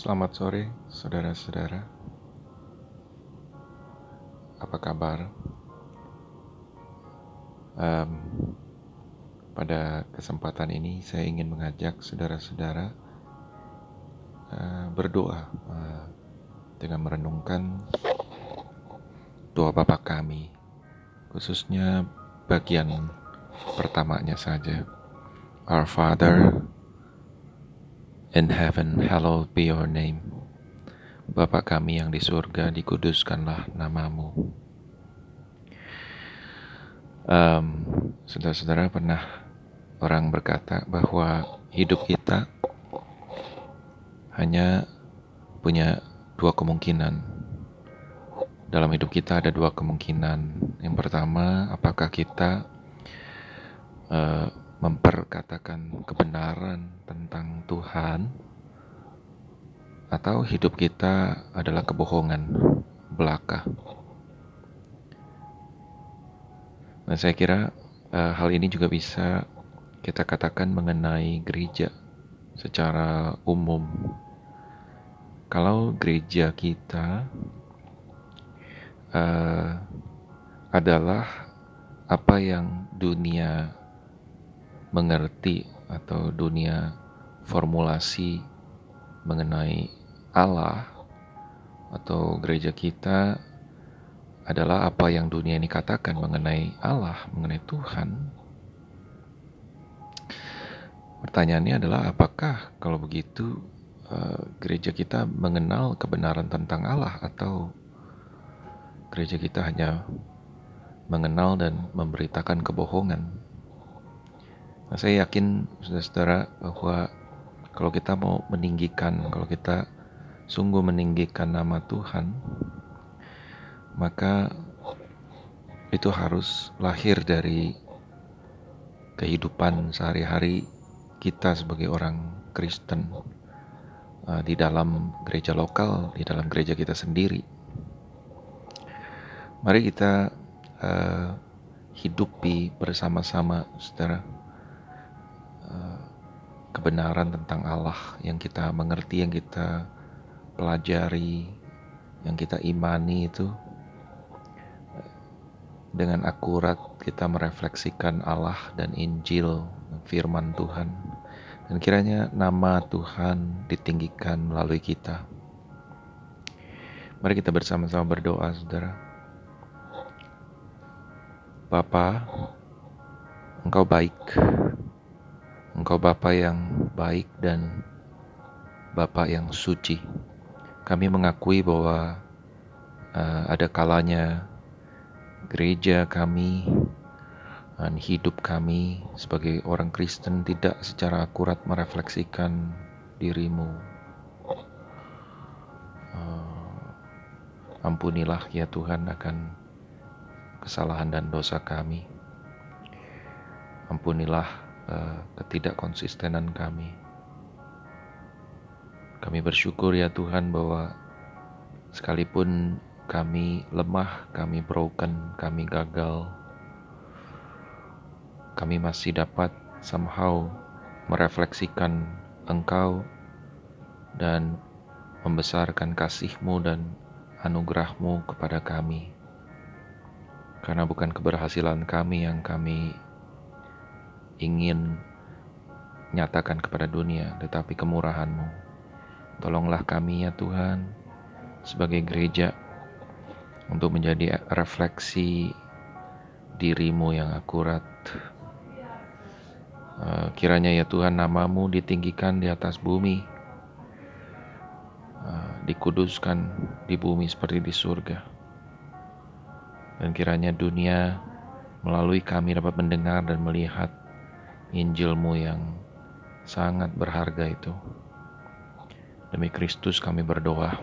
Selamat sore, saudara-saudara. Apa kabar? Um, pada kesempatan ini, saya ingin mengajak saudara-saudara uh, berdoa uh, dengan merenungkan doa Bapa kami, khususnya bagian pertamanya saja. Our Father in heaven, hallowed be your name. Bapa kami yang di surga, dikuduskanlah namamu. Um, saudara-saudara pernah orang berkata bahwa hidup kita hanya punya dua kemungkinan. Dalam hidup kita ada dua kemungkinan. Yang pertama, apakah kita uh, memperkatakan kebenaran tentang Tuhan, atau hidup kita adalah kebohongan belaka. Nah, saya kira uh, hal ini juga bisa kita katakan mengenai gereja secara umum. Kalau gereja kita uh, adalah apa yang dunia mengerti atau dunia formulasi mengenai Allah atau gereja kita adalah apa yang dunia ini katakan mengenai Allah, mengenai Tuhan. Pertanyaannya adalah apakah kalau begitu eh, gereja kita mengenal kebenaran tentang Allah atau gereja kita hanya mengenal dan memberitakan kebohongan Nah, saya yakin saudara-saudara bahwa kalau kita mau meninggikan, kalau kita sungguh meninggikan nama Tuhan, maka itu harus lahir dari kehidupan sehari-hari kita sebagai orang Kristen uh, di dalam gereja lokal, di dalam gereja kita sendiri. Mari kita uh, hidupi bersama-sama, saudara kebenaran tentang Allah yang kita mengerti, yang kita pelajari, yang kita imani itu dengan akurat kita merefleksikan Allah dan Injil, firman Tuhan. Dan kiranya nama Tuhan ditinggikan melalui kita. Mari kita bersama-sama berdoa, saudara. Bapa, Engkau baik. Engkau Bapa yang baik dan Bapa yang suci. Kami mengakui bahwa uh, ada kalanya gereja kami dan hidup kami sebagai orang Kristen tidak secara akurat merefleksikan dirimu. Uh, ampunilah ya Tuhan akan kesalahan dan dosa kami. Ampunilah uh, ketidakkonsistenan kami. Kami bersyukur ya Tuhan bahwa sekalipun kami lemah, kami broken, kami gagal, kami masih dapat somehow merefleksikan Engkau dan membesarkan kasih-Mu dan anugerah-Mu kepada kami. Karena bukan keberhasilan kami yang kami ingin nyatakan kepada dunia, tetapi kemurahan-Mu. Tolonglah kami ya Tuhan, sebagai gereja, untuk menjadi refleksi dirimu yang akurat. Eh, kiranya ya Tuhan namamu ditinggikan di atas bumi, eh, dikuduskan di bumi seperti di surga. Dan kiranya dunia melalui kami dapat mendengar dan melihat Injilmu yang sangat berharga itu. Demi Kristus kami berdoa.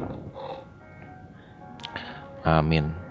Amin.